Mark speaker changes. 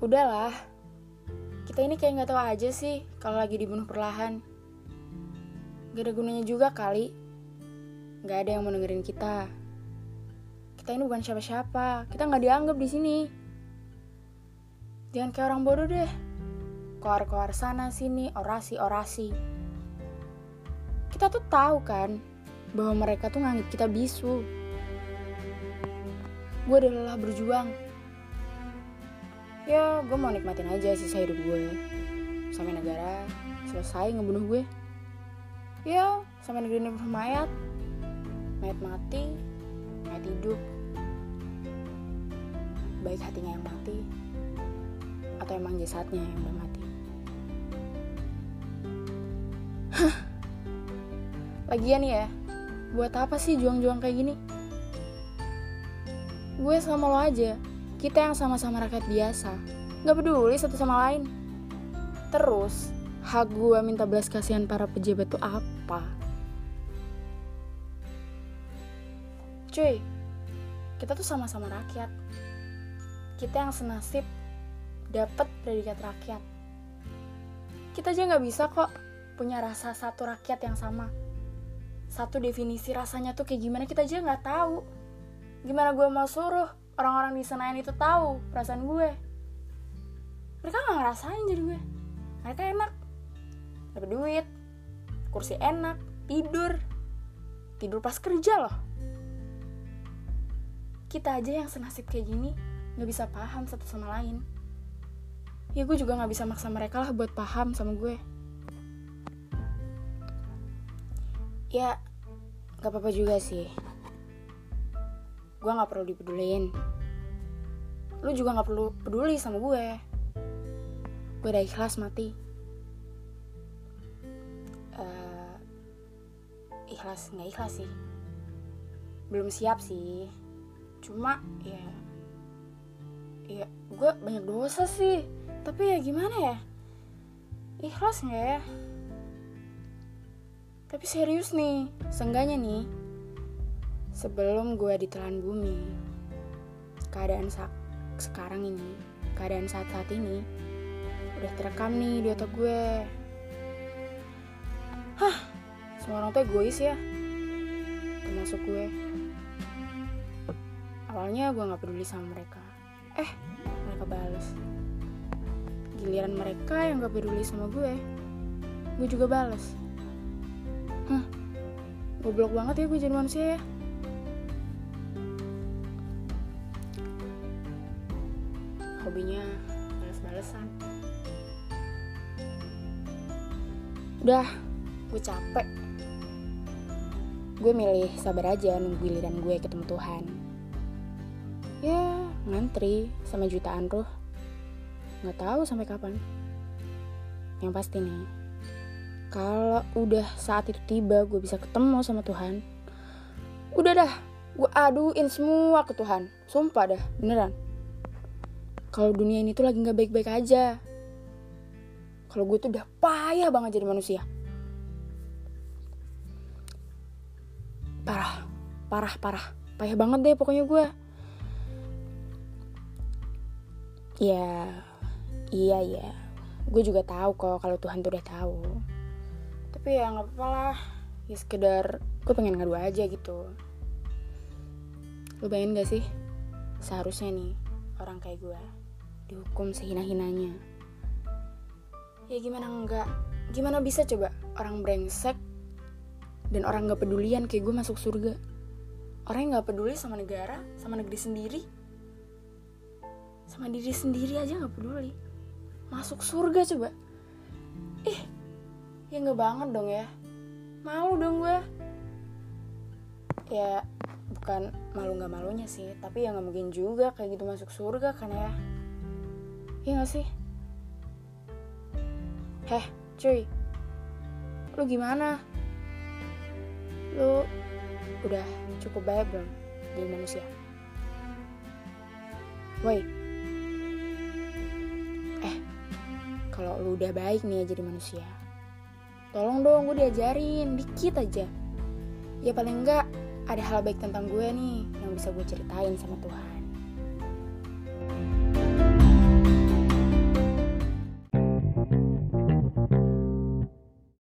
Speaker 1: Udahlah, kita ini kayak nggak tahu aja sih kalau lagi dibunuh perlahan. Gak ada gunanya juga kali. Gak ada yang mau dengerin kita. Kita ini bukan siapa-siapa. Kita nggak dianggap di sini. Jangan kayak orang bodoh deh. Koar-koar sana sini, orasi-orasi. Kita tuh tahu kan bahwa mereka tuh nganggap kita bisu. Gue udah lelah berjuang. Ya, gue mau nikmatin aja sisa hidup gue. Sampai negara selesai ngebunuh gue. Ya, sampai negeri ini mayat. Mayat mati, mayat hidup. Baik hatinya yang mati, atau emang jasadnya yang udah mati. Lagian ya, buat apa sih juang-juang kayak gini? Gue sama lo aja, kita yang sama-sama rakyat biasa, gak peduli satu sama lain. Terus, hak gue minta belas kasihan para pejabat tuh apa? Cuy, kita tuh sama-sama rakyat. Kita yang senasib dapat predikat rakyat. Kita aja nggak bisa kok punya rasa satu rakyat yang sama. Satu definisi rasanya tuh kayak gimana kita aja nggak tahu. Gimana gue mau suruh orang-orang di Senayan itu tahu perasaan gue? Mereka nggak ngerasain jadi gue. Mereka enak, dapat duit, kursi enak, tidur, tidur pas kerja loh. Kita aja yang senasib kayak gini nggak bisa paham satu sama lain ya gue juga nggak bisa maksa mereka lah buat paham sama gue ya nggak apa-apa juga sih gue nggak perlu dipedulin. Lu juga nggak perlu peduli sama gue gue udah ikhlas mati. Uh, ikhlas nggak ikhlas sih. Belum siap sih. Cuma ya ya gue banyak dosa sih. Tapi ya gimana ya? Ikhlas nggak ya? Tapi serius nih sengganya nih sebelum gue ditelan bumi. Keadaan saat sekarang ini keadaan saat-saat ini udah terekam nih di otak gue. Hah semua orang tuh egois ya termasuk gue. Awalnya gue nggak peduli sama mereka. Eh mereka balas giliran mereka yang gak peduli sama gue gue juga balas hah goblok banget ya gue jadi manusia ya hobinya balas-balesan udah gue capek. Gue milih sabar aja nunggu giliran gue ketemu Tuhan. Ya ngantri sama jutaan ruh. Nggak tahu sampai kapan. Yang pasti nih kalau udah saat itu tiba gue bisa ketemu sama Tuhan udah dah gue aduin semua ke Tuhan. Sumpah dah beneran kalau dunia ini tuh lagi nggak baik-baik aja. Kalau gue tuh udah payah banget jadi manusia. Parah parah parah. Payah banget deh pokoknya gue. Ya iya ya gue juga tahu kok kalau Tuhan tuh udah tahu. Tapi ya nggak apa-apa lah. Ya sekedar gue pengen ngadu aja gitu. Lo bayangin gak sih? Seharusnya nih orang kayak gue. Dihukum sehina-hinanya. Ya gimana enggak? Gimana bisa coba? Orang brengsek dan orang nggak pedulian kayak gue masuk surga. Orang yang nggak peduli sama negara sama negeri sendiri. Sama diri sendiri aja nggak peduli. Masuk surga coba. Ih ya nggak banget dong ya. Malu dong gue. Ya bukan malu nggak malunya sih tapi ya nggak mungkin juga kayak gitu masuk surga kan ya. Iya nggak sih? Heh cuy. Lu gimana? Lu udah cukup baik belum jadi manusia? Woi. Eh kalau lu udah baik nih ya jadi manusia tolong dong gue diajarin dikit aja. Ya paling enggak ada hal baik tentang gue nih yang bisa gue ceritain sama Tuhan